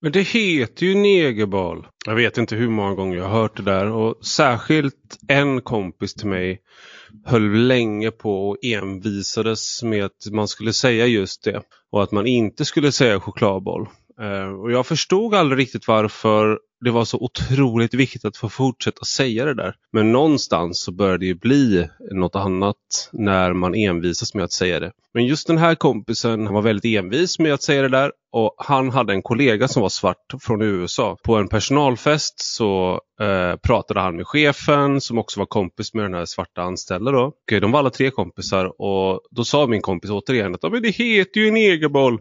Men det heter ju negerboll. Jag vet inte hur många gånger jag har hört det där och särskilt en kompis till mig höll länge på och envisades med att man skulle säga just det och att man inte skulle säga chokladboll. Eh, och jag förstod aldrig riktigt varför det var så otroligt viktigt att få fortsätta säga det där. Men någonstans så började det ju bli något annat när man envisas med att säga det. Men just den här kompisen han var väldigt envis med att säga det där och han hade en kollega som var svart från USA. På en personalfest så eh, pratade han med chefen som också var kompis med den här svarta anställda. Då. Och de var alla tre kompisar och då sa min kompis återigen att det heter ju en egerboll.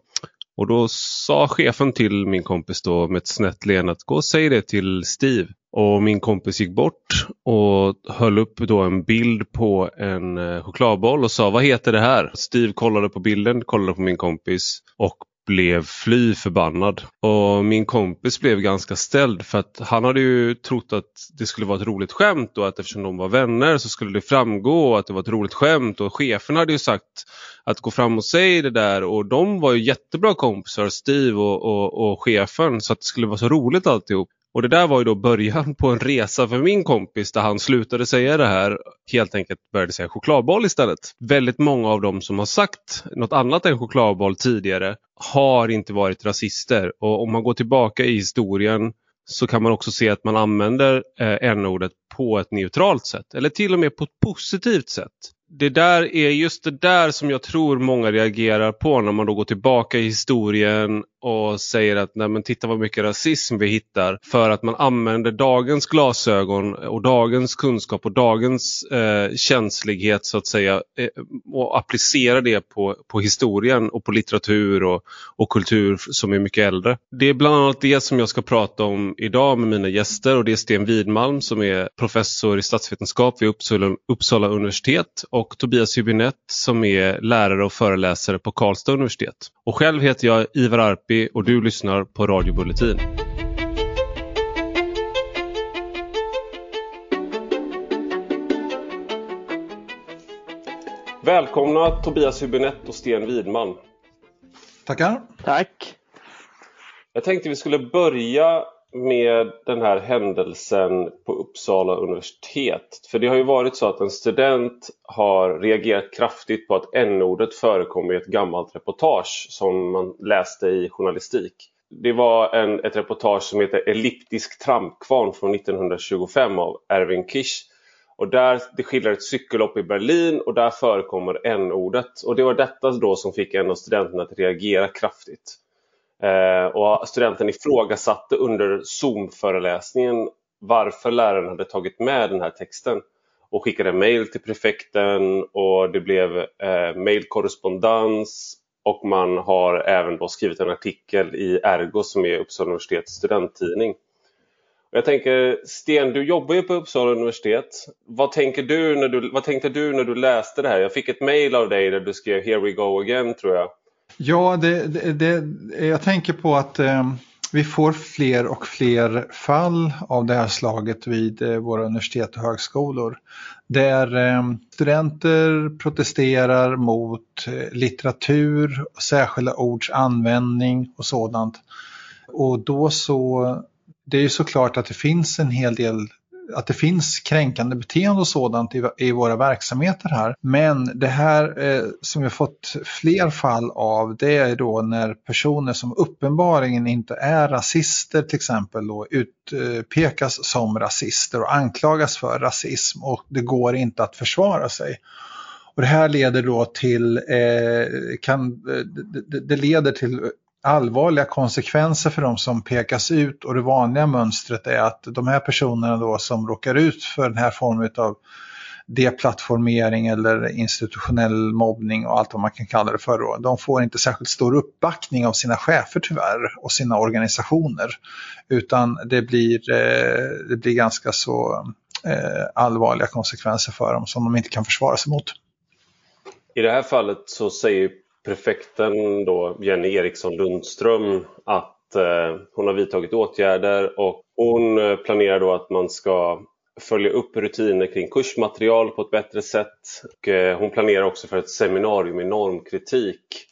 Och då sa chefen till min kompis då med ett snett leende att gå och säg det till Steve. Och min kompis gick bort och höll upp då en bild på en eh, chokladboll och sa vad heter det här? Steve kollade på bilden, kollade på min kompis och blev fly förbannad. Och min kompis blev ganska ställd för att han hade ju trott att det skulle vara ett roligt skämt och att eftersom de var vänner så skulle det framgå att det var ett roligt skämt och chefen hade ju sagt att gå fram och säga det där och de var ju jättebra kompisar, Steve och, och, och chefen så att det skulle vara så roligt alltihop. Och det där var ju då början på en resa för min kompis där han slutade säga det här. Helt enkelt började säga chokladboll istället. Väldigt många av dem som har sagt något annat än chokladboll tidigare har inte varit rasister. Och om man går tillbaka i historien så kan man också se att man använder eh, n-ordet på ett neutralt sätt eller till och med på ett positivt sätt det där är just det där som jag tror många reagerar på när man då går tillbaka i historien och säger att nej men titta vad mycket rasism vi hittar. För att man använder dagens glasögon och dagens kunskap och dagens eh, känslighet så att säga eh, och applicerar det på, på historien och på litteratur och, och kultur som är mycket äldre. Det är bland annat det som jag ska prata om idag med mina gäster och det är Sten Widmalm som är professor i statsvetenskap vid Uppsala, Uppsala universitet och Tobias Hübinette som är lärare och föreläsare på Karlstad universitet. Och själv heter jag Ivar Arpi och du lyssnar på Radio Bulletin. Välkomna Tobias Hübinette och Sten Widman. Tackar. Tack. Jag tänkte vi skulle börja med den här händelsen på Uppsala universitet. För det har ju varit så att en student har reagerat kraftigt på att n-ordet förekommer i ett gammalt reportage som man läste i journalistik. Det var en, ett reportage som heter Elliptisk trampkvarn från 1925 av Erwin Kisch. Och där, det skildrar ett cykellopp i Berlin och där förekommer n-ordet. Och det var detta då som fick en av studenterna att reagera kraftigt. Eh, och studenten ifrågasatte under Zoom-föreläsningen varför läraren hade tagit med den här texten och skickade mejl till prefekten och det blev eh, mejlkorrespondens och man har även då skrivit en artikel i Ergo som är Uppsala universitets studenttidning. Jag tänker, Sten, du jobbar ju på Uppsala universitet. Vad, tänker du när du, vad tänkte du när du läste det här? Jag fick ett mejl av dig där du skrev “Here we go again” tror jag. Ja, det, det, det, jag tänker på att eh, vi får fler och fler fall av det här slaget vid eh, våra universitet och högskolor. Där eh, studenter protesterar mot eh, litteratur, särskilda ords användning och sådant. Och då så, det är ju såklart att det finns en hel del att det finns kränkande beteende och sådant i, i våra verksamheter här. Men det här eh, som vi har fått fler fall av det är då när personer som uppenbarligen inte är rasister till exempel då utpekas eh, som rasister och anklagas för rasism och det går inte att försvara sig. Och det här leder då till, eh, kan, eh, det, det leder till allvarliga konsekvenser för de som pekas ut och det vanliga mönstret är att de här personerna då som råkar ut för den här formen av deplattformering eller institutionell mobbning och allt vad man kan kalla det för. Då. De får inte särskilt stor uppbackning av sina chefer tyvärr och sina organisationer. Utan det blir, eh, det blir ganska så eh, allvarliga konsekvenser för dem som de inte kan försvara sig mot. I det här fallet så säger prefekten då, Jenny Eriksson Lundström att eh, hon har vidtagit åtgärder och hon eh, planerar då att man ska följa upp rutiner kring kursmaterial på ett bättre sätt. Och, eh, hon planerar också för ett seminarium i normkritik.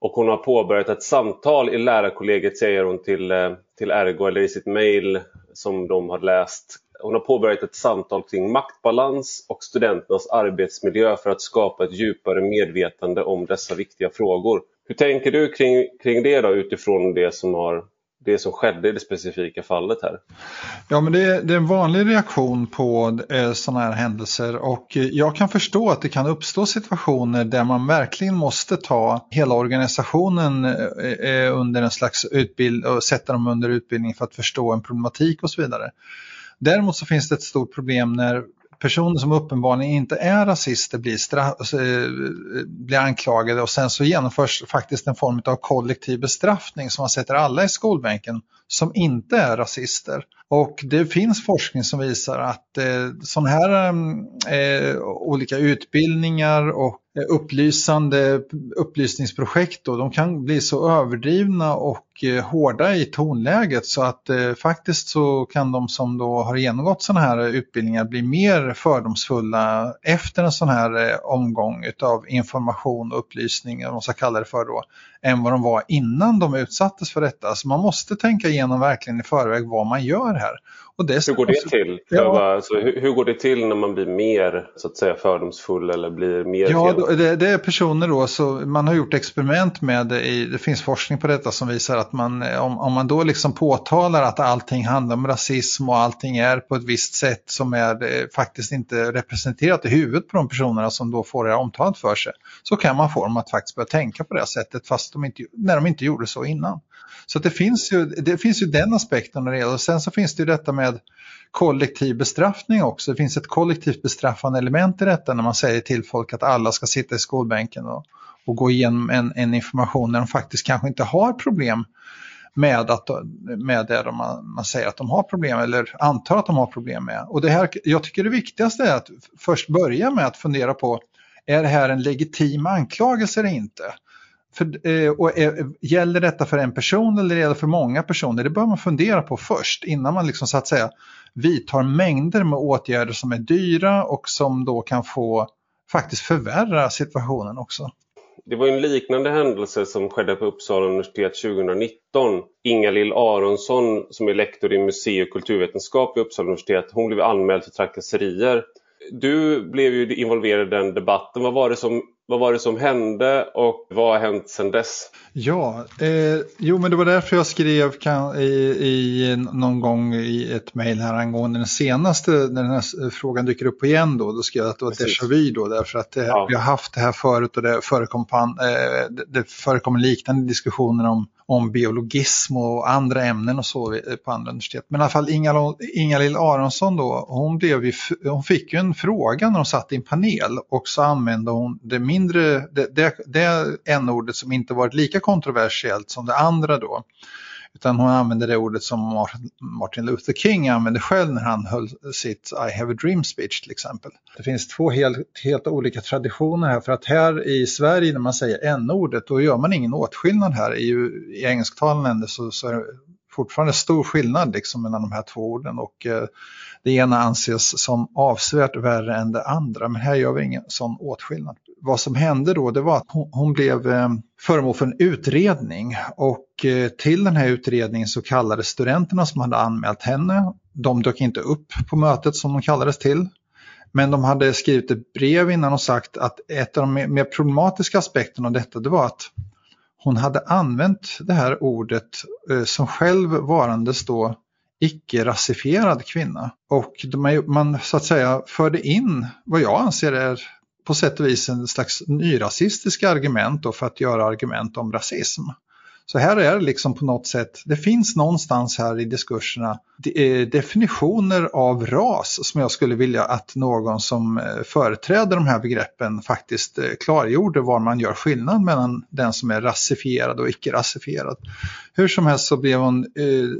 och hon har påbörjat ett samtal i lärarkollegiet säger hon till, eh, till Ergo eller i sitt mail som de har läst. Hon har påbörjat ett samtal kring maktbalans och studenternas arbetsmiljö för att skapa ett djupare medvetande om dessa viktiga frågor. Hur tänker du kring, kring det då utifrån det som har det som skedde i det specifika fallet här? Ja, men det är, det är en vanlig reaktion på eh, sådana här händelser och eh, jag kan förstå att det kan uppstå situationer där man verkligen måste ta hela organisationen eh, eh under en slags utbildning och sätta dem under utbildning för att förstå en problematik och så vidare. Däremot så finns det ett stort problem när personer som uppenbarligen inte är rasister blir, straff, eh, blir anklagade och sen så genomförs faktiskt en form av kollektiv bestraffning som man sätter alla i skolbänken som inte är rasister. Och det finns forskning som visar att eh, sådana här mm, eh, olika utbildningar och eh, upplysande upplysningsprojekt då, de kan bli så överdrivna och och eh, hårda i tonläget så att eh, faktiskt så kan de som då har genomgått sådana här utbildningar bli mer fördomsfulla efter en sån här eh, omgång utav information och upplysning, eller vad man ska kalla det för då, än vad de var innan de utsattes för detta. Så man måste tänka igenom verkligen i förväg vad man gör här. Hur går det till? Ja. Alltså, hur, hur, går det till när man blir mer så att säga fördomsfull eller blir mer Ja, det, det, är personer då, så man har gjort experiment med, i, det finns forskning på detta som visar att man, om, om man då liksom påtalar att allting handlar om rasism och allting är på ett visst sätt som är eh, faktiskt inte representerat i huvudet på de personerna som då får det omtalat för sig, så kan man få dem att faktiskt börja tänka på det sättet fast de inte, när de inte gjorde så innan. Så det, finns ju, det finns ju den aspekten. Och sen så finns det ju detta med kollektiv bestraffning också. Det finns ett kollektivt bestraffande element i detta när man säger till folk att alla ska sitta i skolbänken och, och gå igenom en, en information när de faktiskt kanske inte har problem med, att, med det de, man säger att de har problem eller antar att de har problem med. Och det här, jag tycker det viktigaste är att först börja med att fundera på är det här en legitim anklagelse eller inte? För, eh, och är, gäller detta för en person eller gäller det för många personer? Det bör man fundera på först innan man liksom så att säga vidtar mängder med åtgärder som är dyra och som då kan få faktiskt förvärra situationen också. Det var en liknande händelse som skedde på Uppsala universitet 2019. Inga-Lill Aronsson som är lektor i musei och kulturvetenskap vid Uppsala universitet, hon blev anmäld för trakasserier. Du blev ju involverad i den debatten. Vad var det som vad var det som hände och vad har hänt sedan dess? Ja, eh, jo men det var därför jag skrev kan, i, i, någon gång i ett mejl här angående den senaste, när den här frågan dyker upp igen då, då skrev jag att det var déjà vu då därför att det, ja. vi har haft det här förut och det förekom, på, eh, det, det förekommer liknande diskussioner om om biologism och andra ämnen och så på andra universitet. Men i alla fall Inga-Lill Aronsson då, hon, blev ju, hon fick ju en fråga när hon satt i en panel och så använde hon det mindre, det, det, det n-ordet som inte varit lika kontroversiellt som det andra då. Utan hon använde det ordet som Martin Luther King använde själv när han höll sitt I have a dream speech till exempel. Det finns två helt, helt olika traditioner här för att här i Sverige när man säger n-ordet då gör man ingen åtskillnad här. I, i engelsktalande länder så, så är det fortfarande stor skillnad liksom mellan de här två orden och eh, det ena anses som avsevärt värre än det andra men här gör vi ingen sån åtskillnad vad som hände då det var att hon, blev eh, föremål för en utredning och eh, till den här utredningen så kallades studenterna som hade anmält henne. De dök inte upp på mötet som de kallades till. Men de hade skrivit ett brev innan och sagt att ett av de mer problematiska aspekterna av detta det var att hon hade använt det här ordet eh, som själv varandes då icke-rasifierad kvinna. Och man så att säga förde in vad jag anser är på sätt och vis en slags nyrasistiska argument då för att göra argument om rasism. Så här är det liksom på något sätt, det finns någonstans här i diskurserna eh, definitioner av ras som jag skulle vilja att någon som eh, företräder de här begreppen faktiskt eh, klargjorde var man gör skillnad mellan den som är rasifierad och icke-rasifierad. Hur som helst så blev, hon,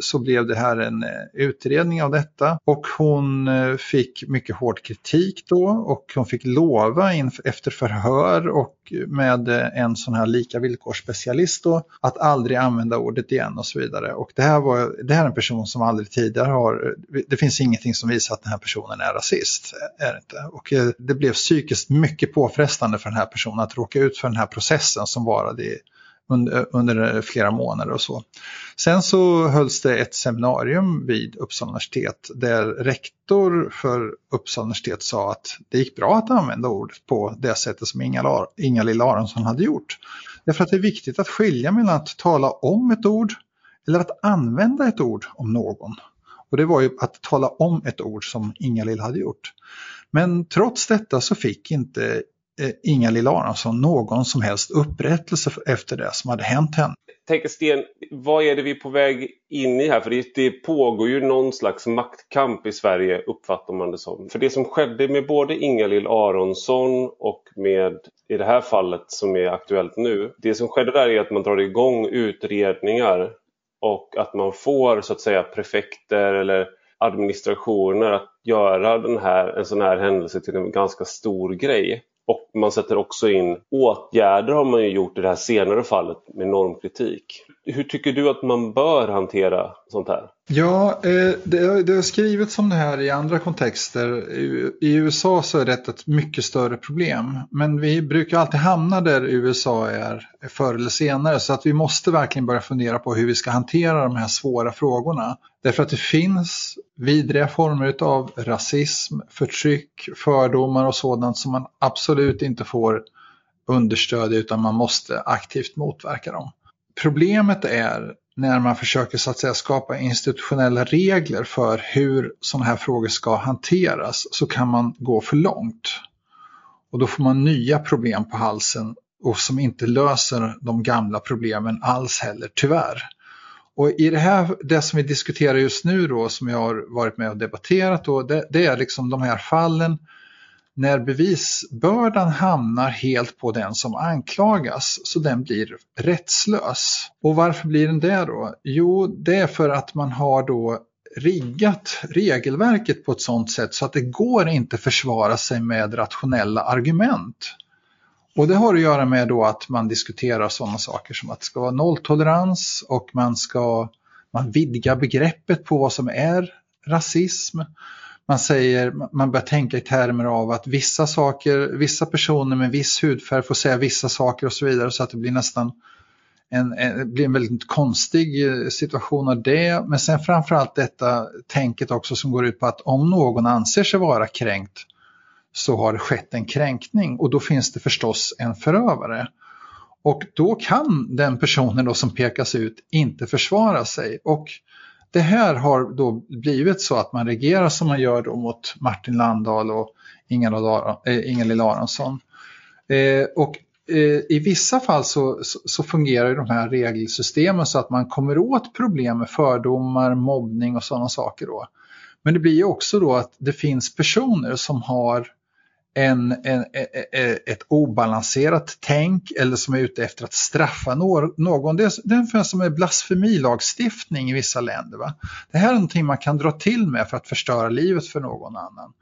så blev det här en utredning av detta och hon fick mycket hård kritik då och hon fick lova efter förhör och med en sån här lika villkorsspecialist då att aldrig använda ordet igen och så vidare. Och det här, var, det här är en person som aldrig tidigare har, det finns ingenting som visar att den här personen är rasist. Är det, inte. Och eh, det blev psykiskt mycket påfrestande för den här personen att råka ut för den här processen som varade i under, under flera månader och så. Sen så hölls det ett seminarium vid Uppsala universitet där rektor för Uppsala universitet sa att det gick bra att använda ordet på det sättet som Inga-Lill Aronsson hade gjort. Därför att det är viktigt att skilja mellan att tala om ett ord eller att använda ett ord om någon. Och det var ju att tala om ett ord som Inga-Lill hade gjort. Men trots detta så fick inte Eh, Inga-Lill Aronsson någon som helst upprättelse efter det som hade hänt henne. Tänker Sten, vad är det vi är på väg in i här? För det, det pågår ju någon slags maktkamp i Sverige uppfattar man det som. För det som skedde med både Inga-Lill Aronsson och med i det här fallet som är aktuellt nu. Det som skedde där är att man drar igång utredningar och att man får så att säga prefekter eller administrationer att göra den här, en sån här händelse till en ganska stor grej. Och man sätter också in åtgärder har man ju gjort i det här senare fallet med normkritik. Hur tycker du att man bör hantera sånt här? Ja, eh, det, det har skrivits om det här i andra kontexter. I USA så är det ett mycket större problem. Men vi brukar alltid hamna där USA är förr eller senare. Så att vi måste verkligen börja fundera på hur vi ska hantera de här svåra frågorna. Därför att det finns vidriga former av rasism, förtryck, fördomar och sådant som man absolut inte får understödja utan man måste aktivt motverka dem. Problemet är när man försöker så att säga skapa institutionella regler för hur sådana här frågor ska hanteras så kan man gå för långt. Och då får man nya problem på halsen och som inte löser de gamla problemen alls heller, tyvärr. Och i det här, det som vi diskuterar just nu då, som jag har varit med och debatterat då, det, det är liksom de här fallen när bevisbördan hamnar helt på den som anklagas så den blir rättslös. Och varför blir den det då? Jo, det är för att man har då riggat regelverket på ett sådant sätt så att det går inte försvara sig med rationella argument. Och det har att göra med då att man diskuterar sådana saker som att det ska vara nolltolerans och man ska man vidga begreppet på vad som är rasism man säger, man börjar tänka i termer av att vissa saker, vissa personer med viss hudfärg får säga vissa saker och så vidare så att det blir nästan en, en, blir en väldigt konstig eh, situation av det. Men sen framförallt detta tänket också som går ut på att om någon anser sig vara kränkt så har det skett en kränkning och då finns det förstås en förövare. Och då kan den personen då som pekas ut inte försvara sig. Och det här har då blivit så att man reagerar som man gör då mot Martin Landahl och Inga-Lill äh, eh, Aronsson. Eh, och eh, i vissa fall så, så, så, fungerar de här regelsystemen så att man kommer åt problem med fördomar, mobbning och sådana saker. Då. Men det blir ju också då att det finns personer som har en, en, e, e, e, ett obalanserat tänk eller som är ute efter att straffa någon. Det är, det som är blasfemilagstiftning i vissa länder. Va? Det här är någonting man kan dra till med för att förstöra livet för någon annan.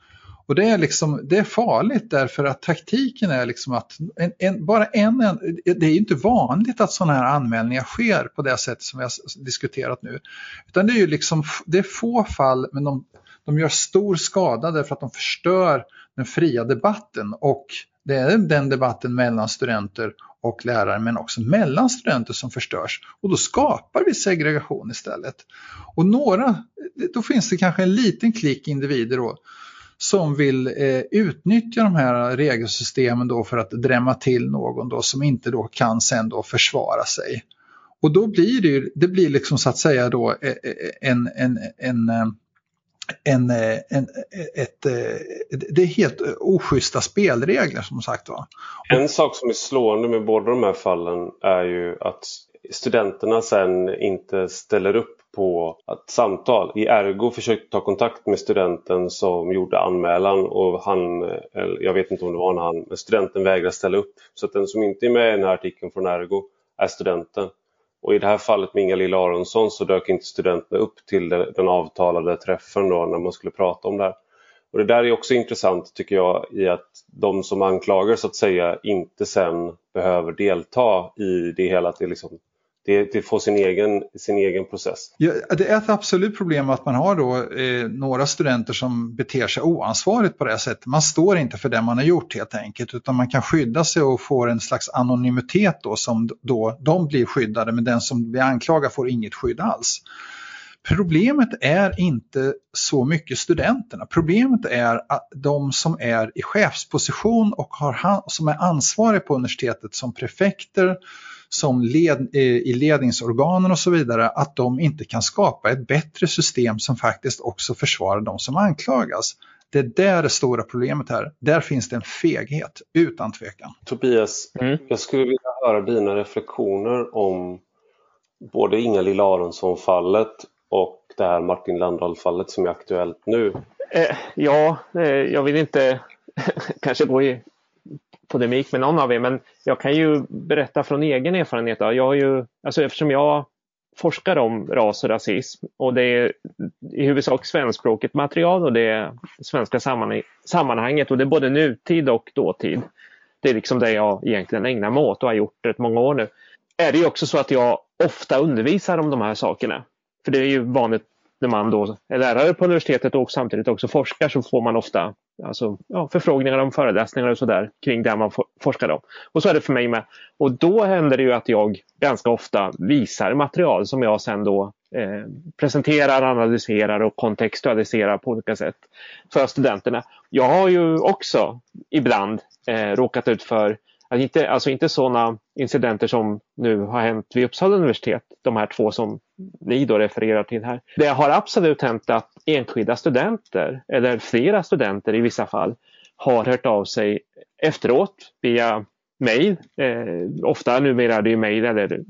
Och det är, liksom, det är farligt därför att taktiken är liksom att en, en, bara en, en, det är inte vanligt att sådana här anmälningar sker på det sätt som vi har diskuterat nu. Utan det är ju liksom, det är få fall men de, de gör stor skada därför att de förstör den fria debatten och det är den debatten mellan studenter och lärare men också mellan studenter som förstörs. Och då skapar vi segregation istället. Och några, då finns det kanske en liten klick individer då som vill eh, utnyttja de här regelsystemen då för att drämma till någon då som inte då kan sen då försvara sig. Och då blir det ju, det blir liksom så att säga då eh, eh, en, en, en, eh, en eh, en, eh, ett, eh, det är helt oschyssta spelregler som sagt var. En sak som är slående med båda de här fallen är ju att studenterna sen inte ställer upp på ett samtal. I Ergo försökte ta kontakt med studenten som gjorde anmälan och han, jag vet inte om det var han, men studenten vägrade ställa upp. Så att den som inte är med i den här artikeln från Ergo är studenten. Och i det här fallet med Inga-Lill Aronsson så dök inte studenterna upp till den avtalade träffen då när man skulle prata om det här. Och det där är också intressant tycker jag i att de som anklagar så att säga inte sen behöver delta i det hela. Att det, liksom, det, det får sin egen, sin egen process. Ja, det är ett absolut problem att man har då eh, några studenter som beter sig oansvarigt på det här sättet. Man står inte för det man har gjort helt enkelt utan man kan skydda sig och får en slags anonymitet då som då de blir skyddade men den som blir anklagad får inget skydd alls. Problemet är inte så mycket studenterna. Problemet är att de som är i chefsposition och har, som är ansvariga på universitetet som prefekter, som led, eh, i ledningsorganen och så vidare, att de inte kan skapa ett bättre system som faktiskt också försvarar de som anklagas. Det är där det stora problemet här. Där finns det en feghet, utan tvekan. Tobias, mm. jag skulle vilja höra dina reflektioner om både Inga-Lill Aronsson-fallet och det här Martin Landahl-fallet som är aktuellt nu. Eh, ja, eh, jag vill inte kanske gå i polemik med någon av er, men jag kan ju berätta från egen erfarenhet. Då. Jag har ju, alltså eftersom jag forskar om ras och rasism och det är i huvudsak svenskspråkigt material och det är svenska sammanhanget och det är både nutid och dåtid. Det är liksom det jag egentligen ägnar mig åt och har gjort rätt många år nu. Är det också så att jag ofta undervisar om de här sakerna. För det är ju vanligt när man då är lärare på universitetet och samtidigt också forskar så får man ofta alltså, ja, förfrågningar om föreläsningar och sådär kring det man forskar om. Och så är det för mig med. Och då händer det ju att jag ganska ofta visar material som jag sen då eh, presenterar, analyserar och kontextualiserar på olika sätt för studenterna. Jag har ju också ibland eh, råkat ut för inte, alltså inte sådana incidenter som nu har hänt vid Uppsala universitet, de här två som ni då refererar till här. Det har absolut hänt att enskilda studenter, eller flera studenter i vissa fall, har hört av sig efteråt via mejl. Eh, ofta numera är det mejl eller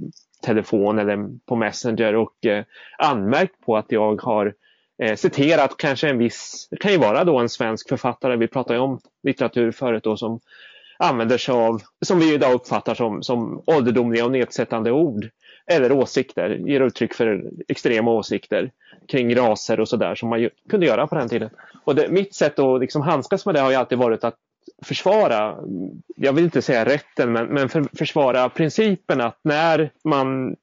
telefon eller på Messenger och eh, anmärkt på att jag har eh, citerat kanske en viss, det kan ju vara då en svensk författare, vi pratade ju om litteratur förut då som använder sig av, som vi idag uppfattar som, som ålderdomliga och nedsättande ord eller åsikter, ger uttryck för extrema åsikter kring raser och sådär som man ju kunde göra på den tiden. Och det, mitt sätt att liksom handskas med det har ju alltid varit att försvara, jag vill inte säga rätten, men, men för, försvara principen att när man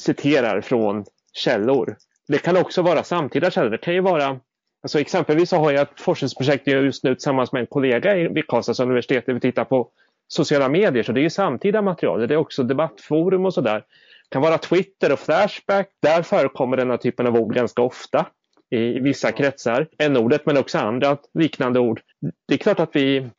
citerar från källor, det kan också vara samtida källor, det kan ju vara Alltså exempelvis så har jag ett forskningsprojekt just nu tillsammans med en kollega vid Karlstads universitet där vi tittar på sociala medier. Så det är ju samtida material. Det är också debattforum och sådär. Det kan vara Twitter och Flashback. Där förekommer den här typen av ord ganska ofta i vissa kretsar. N-ordet men också andra liknande ord. Det är klart att vi,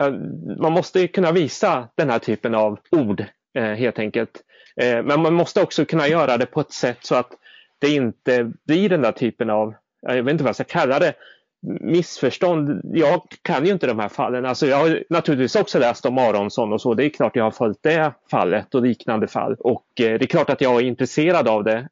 man måste kunna visa den här typen av ord eh, helt enkelt. Eh, men man måste också kunna göra det på ett sätt så att det inte blir den där typen av jag vet inte vad jag ska kalla det, missförstånd. Jag kan ju inte de här fallen. Alltså jag har naturligtvis också läst om Aronsson och så. Det är klart jag har följt det fallet och liknande fall. Och eh, det är klart att jag är intresserad av det.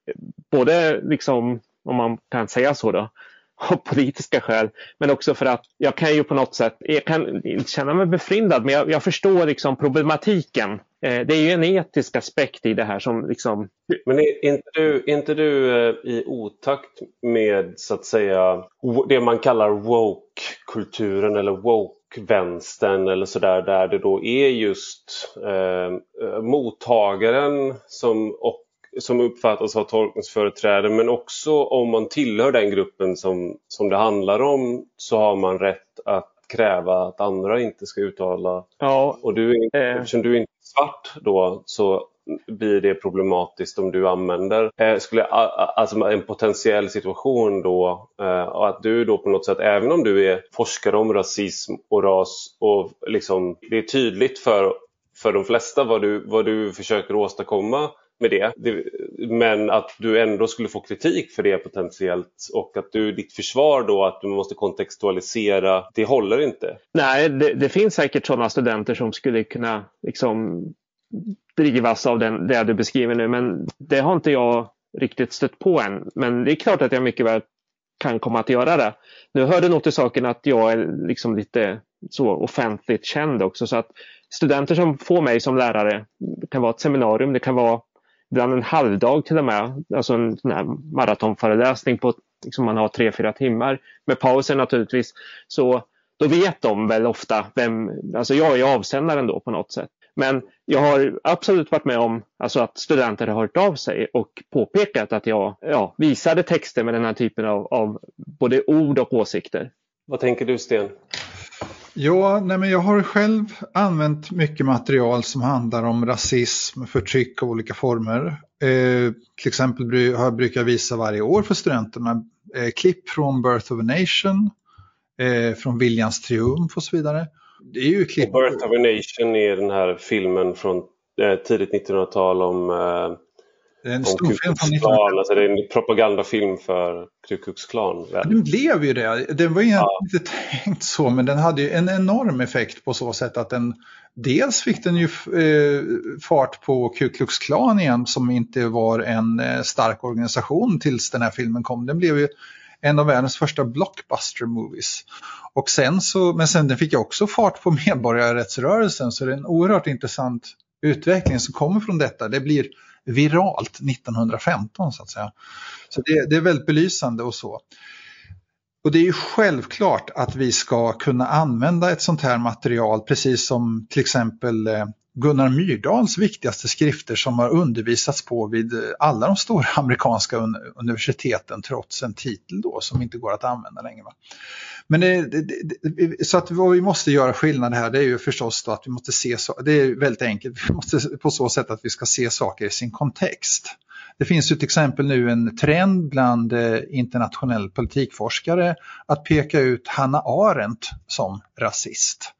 Både liksom, om man kan säga så då, av politiska skäl. Men också för att jag kan ju på något sätt, jag kan inte känna mig befrindad men jag, jag förstår liksom problematiken. Eh, det är ju en etisk aspekt i det här som liksom... Men är inte du, är inte du eh, i otakt med så att säga det man kallar woke-kulturen eller woke-vänstern eller sådär där det då är just eh, eh, mottagaren som och som uppfattas ha tolkningsföreträde men också om man tillhör den gruppen som, som det handlar om så har man rätt att kräva att andra inte ska uttala. Ja, och du, eh. eftersom du inte är svart då så blir det problematiskt om du använder eh, skulle, alltså en potentiell situation då eh, och att du då på något sätt, även om du är forskare om rasism och ras och liksom det är tydligt för, för de flesta vad du, vad du försöker åstadkomma med det. Men att du ändå skulle få kritik för det potentiellt och att du, ditt försvar då att du måste kontextualisera, det håller inte. Nej, det, det finns säkert sådana studenter som skulle kunna liksom drivas av den, det du beskriver nu men det har inte jag riktigt stött på än. Men det är klart att jag mycket väl kan komma att göra det. Nu hör det nog till saken att jag är liksom lite så offentligt känd också så att studenter som får mig som lärare, det kan vara ett seminarium, det kan vara ibland en halvdag till och med. Alltså en sån här maratonföreläsning på liksom man har tre, fyra timmar med pauser naturligtvis. Så då vet de väl ofta vem, alltså jag är avsändaren då på något sätt. Men jag har absolut varit med om alltså att studenter har hört av sig och påpekat att jag ja, visade texter med den här typen av, av både ord och åsikter. Vad tänker du Sten? Ja, nej men jag har själv använt mycket material som handlar om rasism, förtryck av olika former. Eh, till exempel brukar jag visa varje år för studenterna eh, klipp från Birth of a Nation, eh, från Viljans triumf och så vidare. Det är ju klipp... Birth of a Nation är den här filmen från eh, tidigt 1900-tal om eh, en storfilm från 1900 alltså Det är en propagandafilm för Ku Klux Klan. Den blev ju det. Den var ju ja. inte tänkt så men den hade ju en enorm effekt på så sätt att den Dels fick den ju eh, fart på Ku Klux Klan igen som inte var en eh, stark organisation tills den här filmen kom. Den blev ju en av världens första blockbuster movies. Och sen så, men sen den fick jag också fart på medborgarrättsrörelsen så det är en oerhört intressant utveckling som kommer från detta. Det blir viralt 1915 så att säga. Så det, det är väldigt belysande och så. Och det är ju självklart att vi ska kunna använda ett sånt här material precis som till exempel eh, Gunnar Myrdals viktigaste skrifter som har undervisats på vid eh, alla de stora amerikanska universiteten trots en titel då som inte går att använda längre. Men det, det, det, så att vad vi måste göra skillnad här det är ju förstås då att vi måste se, det är väldigt enkelt, vi måste på så sätt att vi ska se saker i sin kontext. Det finns ju till exempel nu en trend bland eh, internationell politikforskare att peka ut Hanna Arendt som rasist.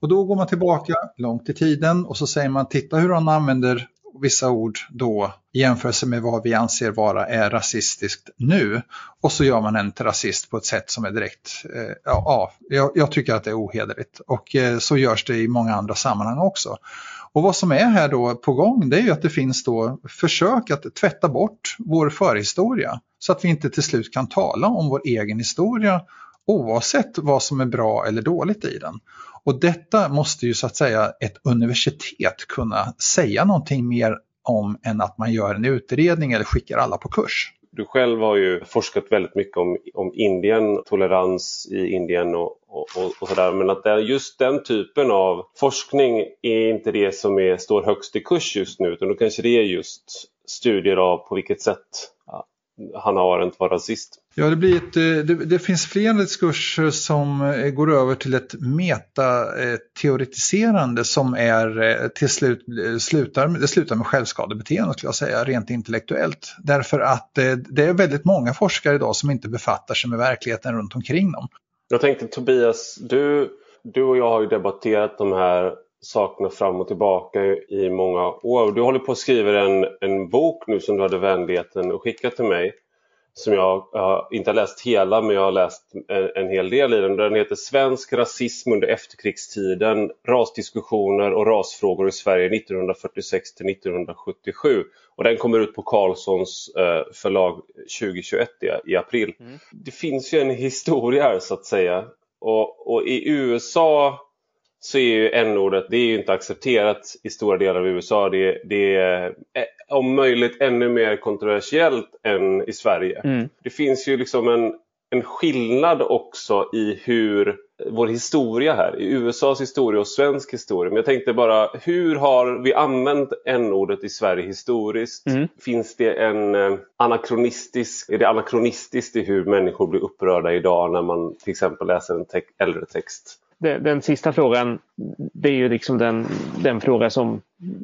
Och då går man tillbaka långt i tiden och så säger man titta hur hon använder vissa ord då i jämförelse med vad vi anser vara är rasistiskt nu. Och så gör man en till rasist på ett sätt som är direkt, eh, ja, jag, jag, tycker att det är ohederligt. Och eh, så görs det i många andra sammanhang också. Och vad som är här då på gång det är ju att det finns då försök att tvätta bort vår förhistoria så att vi inte till slut kan tala om vår egen historia oavsett vad som är bra eller dåligt i den. Och detta måste ju så att säga ett universitet kunna säga någonting mer om än att man gör en utredning eller skickar alla på kurs. Du själv har ju forskat väldigt mycket om, om Indien, tolerans i Indien och, och, och sådär. Men att det, just den typen av forskning är inte det som är, står högst i kurs just nu utan då kanske det är just studier av på vilket sätt Hanna Arendt var rasist. Ja, det, blir ett, eh, det, det finns fler diskurser som eh, går över till ett metateoretiserande som är eh, till slut slutar, det slutar med självskadebeteende skulle jag säga, rent intellektuellt. Därför att det är väldigt många forskare idag som inte befattar sig med verkligheten runt omkring dem. Jag tänkte Tobias, du, du och jag har ju debatterat de här sakerna fram och tillbaka i många år. Du håller på att skriva en, en bok nu som du hade vänligheten att skicka till mig som jag, jag inte har läst hela men jag har läst en, en, hel del i den. Den heter Svensk rasism under efterkrigstiden, rasdiskussioner och rasfrågor i Sverige 1946 till 1977. Och den kommer ut på Carlssons eh, förlag 2021 i april. Mm. Det finns ju en historia här så att säga. Och, och i USA så är ju n-ordet, det är ju inte accepterat i stora delar av USA. Det, det är om möjligt ännu mer kontroversiellt än i Sverige. Mm. Det finns ju liksom en, en skillnad också i hur vår historia här, i USAs historia och svensk historia. Men jag tänkte bara, hur har vi använt n-ordet i Sverige historiskt? Mm. Finns det en eh, anakronistisk, är det anakronistiskt i hur människor blir upprörda idag när man till exempel läser en te äldre text? Den, den sista frågan, det är ju liksom den, den fråga som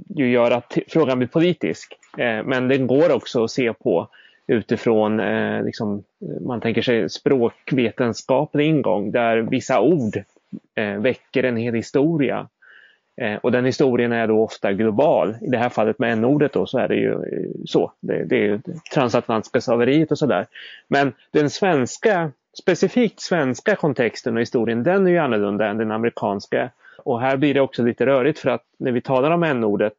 ju gör att frågan blir politisk. Eh, men den går också att se på utifrån, eh, liksom, man tänker sig språkvetenskaplig ingång där vissa ord eh, väcker en hel historia. Eh, och den historien är då ofta global. I det här fallet med n-ordet då så är det ju eh, så. Det, det är ju transatlantiska slaveriet och sådär. Men den svenska specifikt svenska kontexten och historien, den är ju annorlunda än den amerikanska. Och här blir det också lite rörigt för att när vi talar om n-ordet,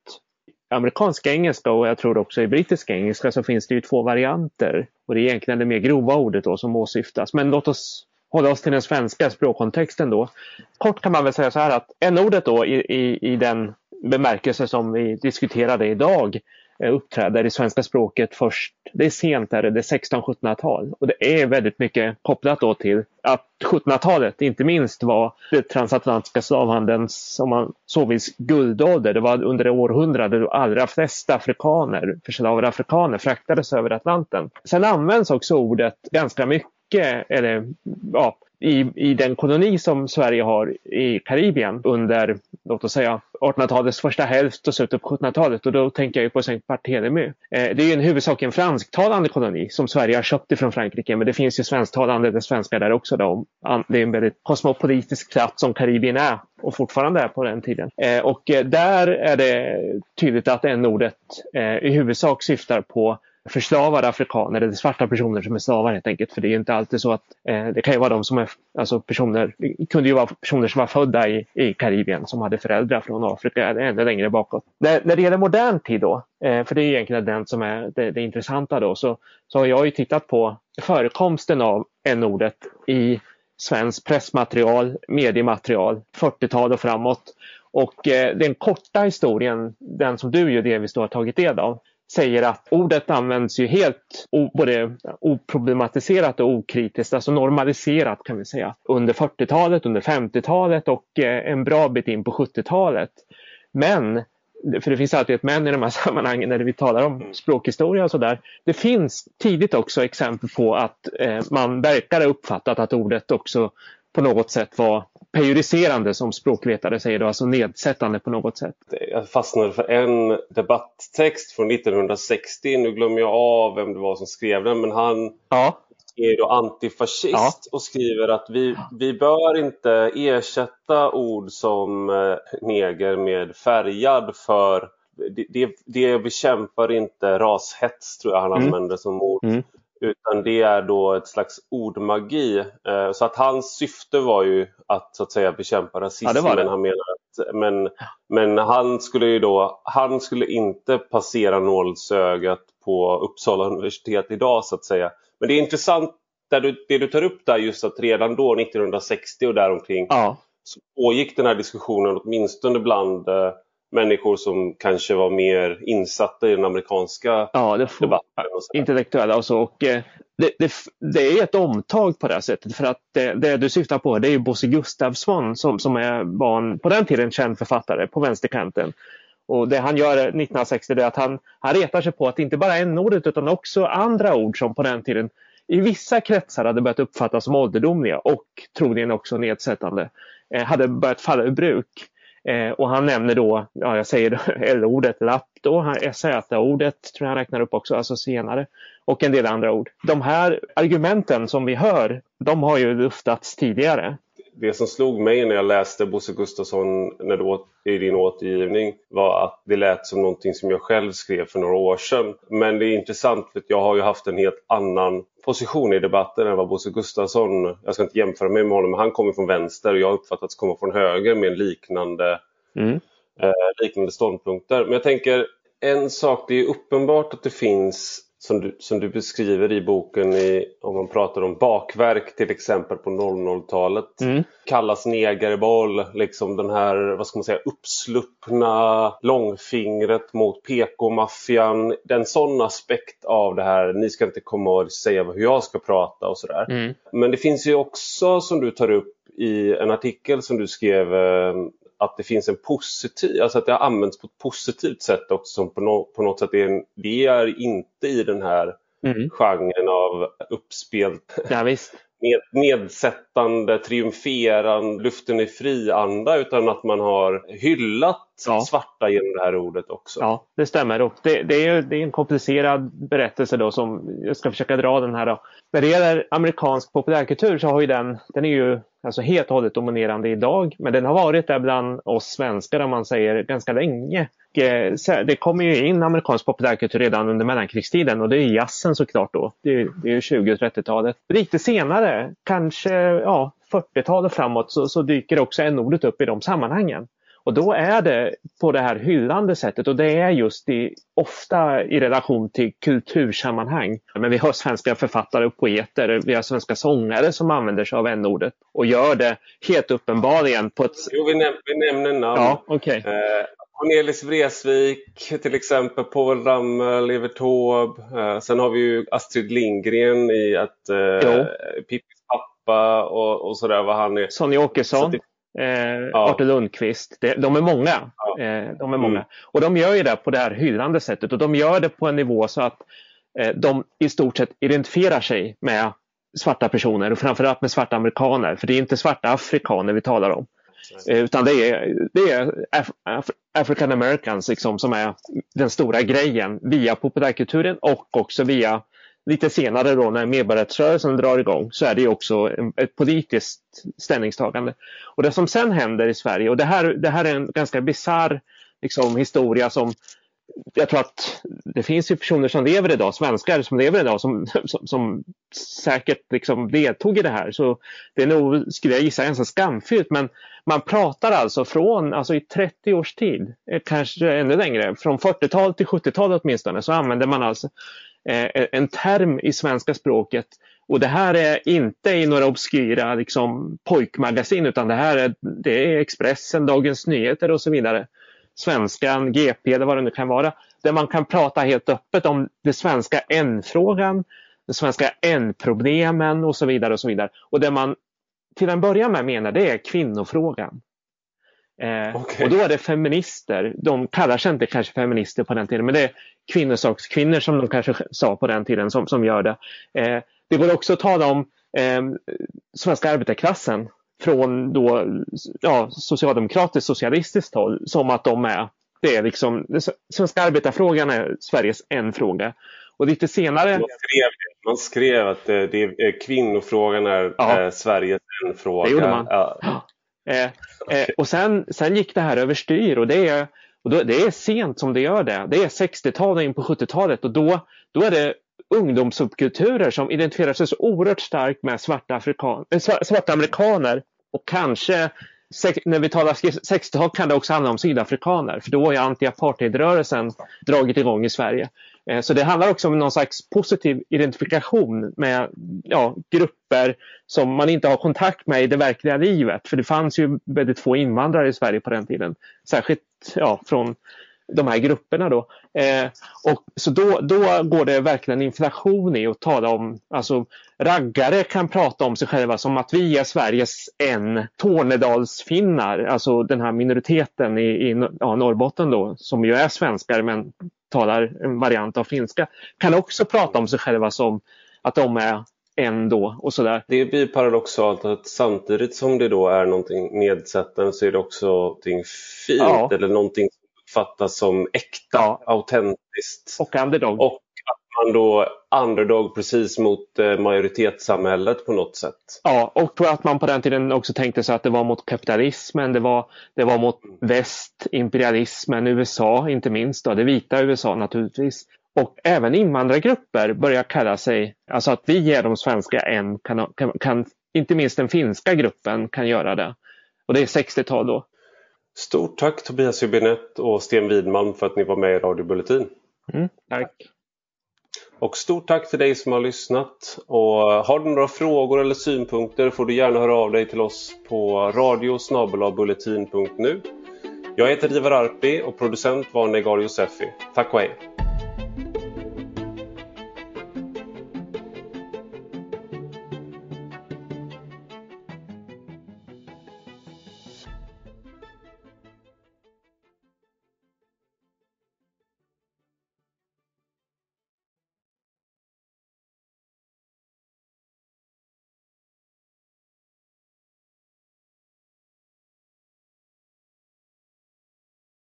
amerikansk engelska och jag tror också i brittisk engelska så finns det ju två varianter. Och det är egentligen det mer grova ordet då som åsyftas. Men låt oss hålla oss till den svenska språkkontexten då. Kort kan man väl säga så här att n-ordet då i, i, i den bemärkelse som vi diskuterade idag Eh, uppträder i svenska språket först, det är sent, där, det är 16-1700-tal. Och det är väldigt mycket kopplat då till att 1700-talet inte minst var det transatlantiska slavhandelns, om man så vill, guldålder. Det var under det århundrade då allra flesta afrikaner, förslavade afrikaner fraktades över Atlanten. Sen används också ordet ganska mycket, eller ja, i, i den koloni som Sverige har i Karibien under, låt oss säga, 1800-talets första hälft och slutet på 1700-talet. Och då tänker jag på Saint Barthélemy. Eh, det är ju en huvudsakligen fransktalande koloni som Sverige har köpt ifrån Frankrike. Men det finns ju svensktalande, det svenska där också. Då. Det är en väldigt kosmopolitisk plats som Karibien är och fortfarande är på den tiden. Eh, och eh, där är det tydligt att n-ordet eh, i huvudsak syftar på förslavade afrikaner eller svarta personer som är slavar helt enkelt. För det är inte alltid så att eh, det kan ju vara de som är alltså personer, det kunde ju vara personer som var födda i, i Karibien som hade föräldrar från Afrika eller ännu längre bakåt. När, när det gäller modern tid då, eh, för det är egentligen den som är det, det intressanta då, så, så har jag ju tittat på förekomsten av n-ordet i svensk pressmaterial, mediematerial, 40-tal och framåt. Och eh, den korta historien, den som du ju delvis har tagit del av, säger att ordet används ju helt både oproblematiserat och okritiskt, alltså normaliserat kan vi säga, under 40-talet, under 50-talet och eh, en bra bit in på 70-talet. Men för det finns alltid ett men i de här sammanhangen när vi talar om språkhistoria och sådär. Det finns tidigt också exempel på att eh, man verkar ha uppfattat att ordet också på något sätt var prejudicerande som språkvetare säger, då, alltså nedsättande på något sätt. Jag fastnade för en debatttext från 1960. Nu glömmer jag av vem det var som skrev den, men han ja. är då antifascist ja. och skriver att vi, vi bör inte ersätta ord som eh, neger med färgad för det, det, det bekämpar inte rashets, tror jag han mm. använder som ord. Mm. Utan det är då ett slags ordmagi. Eh, så att hans syfte var ju att så att säga bekämpa rasismen. Ja, det. Han men, men han skulle ju då, han skulle inte passera nålsögat på Uppsala universitet idag så att säga. Men det är intressant där du, det du tar upp där just att redan då 1960 och däromkring ja. så pågick den här diskussionen åtminstone bland eh, människor som kanske var mer insatta i den amerikanska ja, det får, debatten. Och intellektuella och så. Och, eh, det, det, det, är ett omtag på det här sättet för att det, det du syftar på det är ju Bosse Gustafsson som, som är, var en, på den tiden känd författare på vänsterkanten. Och det han gör 1960 är att han, han retar sig på att inte bara en ordet utan också andra ord som på den tiden i vissa kretsar hade börjat uppfattas som ålderdomliga och troligen också nedsättande eh, hade börjat falla ur bruk. Eh, och han nämner då, ja, jag säger L-ordet, lapp då, Z-ordet tror jag han räknar upp också, alltså senare. Och en del andra ord. De här argumenten som vi hör, de har ju luftats tidigare det som slog mig när jag läste Bosse Gustafsson när du åt, i din återgivning var att det lät som någonting som jag själv skrev för några år sedan. Men det är intressant för jag har ju haft en helt annan position i debatten än vad Bosse Gustafsson, jag ska inte jämföra mig med honom, men han kommer från vänster och jag har uppfattats komma från höger med liknande, mm. eh, liknande ståndpunkter. Men jag tänker en sak, det är uppenbart att det finns som du, som du beskriver i boken i, om man pratar om bakverk till exempel på 00-talet. Mm. Kallas negerboll, liksom den här vad ska man säga, uppsluppna långfingret mot PK-maffian. Den sån aspekt av det här, ni ska inte komma och säga hur jag ska prata och sådär. Mm. Men det finns ju också som du tar upp i en artikel som du skrev eh, att det finns en positiv, alltså att det har använts på ett positivt sätt också som på, no, på något sätt är en, det är inte i den här mm. genren av uppspel. Ja. Ned, nedsättande, triumferande, luften är fri-anda utan att man har hyllat ja. svarta genom det här ordet också. Ja, det stämmer. Och det, det, är, det är en komplicerad berättelse då som jag ska försöka dra den här. Då. När det gäller amerikansk populärkultur så har ju den, den är ju alltså helt och hållet dominerande idag. Men den har varit där bland oss svenskar om man säger ganska länge. Eh, det kommer ju in amerikansk populärkultur redan under mellankrigstiden och det är jazzen såklart då. Det är, det är 20 och 30-talet. Lite senare, kanske ja, 40-talet framåt, så, så dyker också n-ordet upp i de sammanhangen. Och då är det på det här hyllande sättet och det är just i, ofta i relation till kultursammanhang. Men vi har svenska författare och poeter, vi har svenska sångare som använder sig av n-ordet och gör det helt uppenbarligen på ett... Jo, vi, näm vi nämner namn. Ja, okay. eh, Cornelis Vreeswijk till exempel, Povel Ramel, Evert Taube. Eh, sen har vi ju Astrid Lindgren i att eh, Pippis pappa och, och sådär vad han är. Sonny Åkesson. Det, eh, ja. Artur Lundqvist. Det, de är många. Ja. Eh, de är många. Mm. Och de gör ju det på det här hyllande sättet och de gör det på en nivå så att eh, de i stort sett identifierar sig med svarta personer och framförallt med svarta amerikaner. För det är inte svarta afrikaner vi talar om. Eh, utan det är, det är Af Af African Americans liksom, som är den stora grejen via populärkulturen och också via lite senare då när medborgarrättsrörelsen drar igång så är det också ett politiskt ställningstagande. Och det som sen händer i Sverige och det här, det här är en ganska bisarr liksom, historia som jag tror att det finns ju personer som lever idag, svenskar som lever idag som, som, som säkert liksom deltog i det här. Så det är nog, skulle jag gissa, ganska skamfyllt. Men man pratar alltså från, alltså i 30 års tid, eh, kanske ännu längre, från 40-talet till 70-talet åtminstone, så använder man alltså Eh, en term i svenska språket och det här är inte i några obskyra liksom, pojkmagasin utan det här är, det är Expressen, Dagens Nyheter och så vidare. Svenskan, GP eller vad det nu kan vara. Där man kan prata helt öppet om den svenska N-frågan, den svenska N-problemen och så vidare. Och så vidare. Och det man till en början med menar det är kvinnofrågan. Eh, okay. Och då är det feminister, de kallar sig inte kanske feminister på den tiden, men det är kvinnosakskvinnor som de kanske sa på den tiden som, som gör det. Eh, det går också att tala om eh, svenska arbetarklassen från då, ja, socialdemokratiskt socialistiskt håll som att de är, det är liksom, svenska arbetarfrågan är Sveriges en fråga. Och lite senare... Man skrev, man skrev att det, det, kvinnofrågan är ja. eh, Sveriges en fråga. Det gjorde man. Ja. Eh, eh, och sen, sen gick det här överstyr och det är, och då, det är sent som det gör det. Det är 60-talet in på 70-talet och då, då är det ungdomssubkulturer som identifierar sig så oerhört starkt med svarta, afrikan äh, svarta amerikaner och kanske när vi talar 60-tal kan det också handla om sydafrikaner för då har ju anti-apartheidrörelsen dragit igång i Sverige. Eh, så det handlar också om någon slags positiv identifikation med ja, grupper som man inte har kontakt med i det verkliga livet. För det fanns ju väldigt få invandrare i Sverige på den tiden. Särskilt ja, från de här grupperna. Då. Eh, och så då, då går det verkligen inflation i att tala om, alltså raggare kan prata om sig själva som att vi är Sveriges en Tornedalsfinnar, alltså den här minoriteten i, i ja, Norrbotten då, som ju är svenskar men talar en variant av finska, kan också prata om sig själva som att de är en då och sådär. Det blir paradoxalt att samtidigt som det då är någonting nedsättande så är det också någonting fint ja. eller någonting uppfattas som äkta, ja. autentiskt. Och underdog. Och att man då underdog precis mot eh, majoritetssamhället på något sätt. Ja, och att man på den tiden också tänkte sig att det var mot kapitalismen, det var, det var mot mm. väst, imperialismen, USA inte minst, då, det vita USA naturligtvis. Och även invandrargrupper börjar kalla sig, alltså att vi är de svenska en, kan, kan, kan, inte minst den finska gruppen kan göra det. Och det är 60-tal då. Stort tack Tobias Hübinette och Sten Widmalm för att ni var med i Radio Bulletin. Mm, tack. Och stort tack till dig som har lyssnat. Och har du några frågor eller synpunkter får du gärna höra av dig till oss på radiosnabelabulletin.nu. Jag heter Ivar Arpi och producent var Negar Josefi. Tack och hej!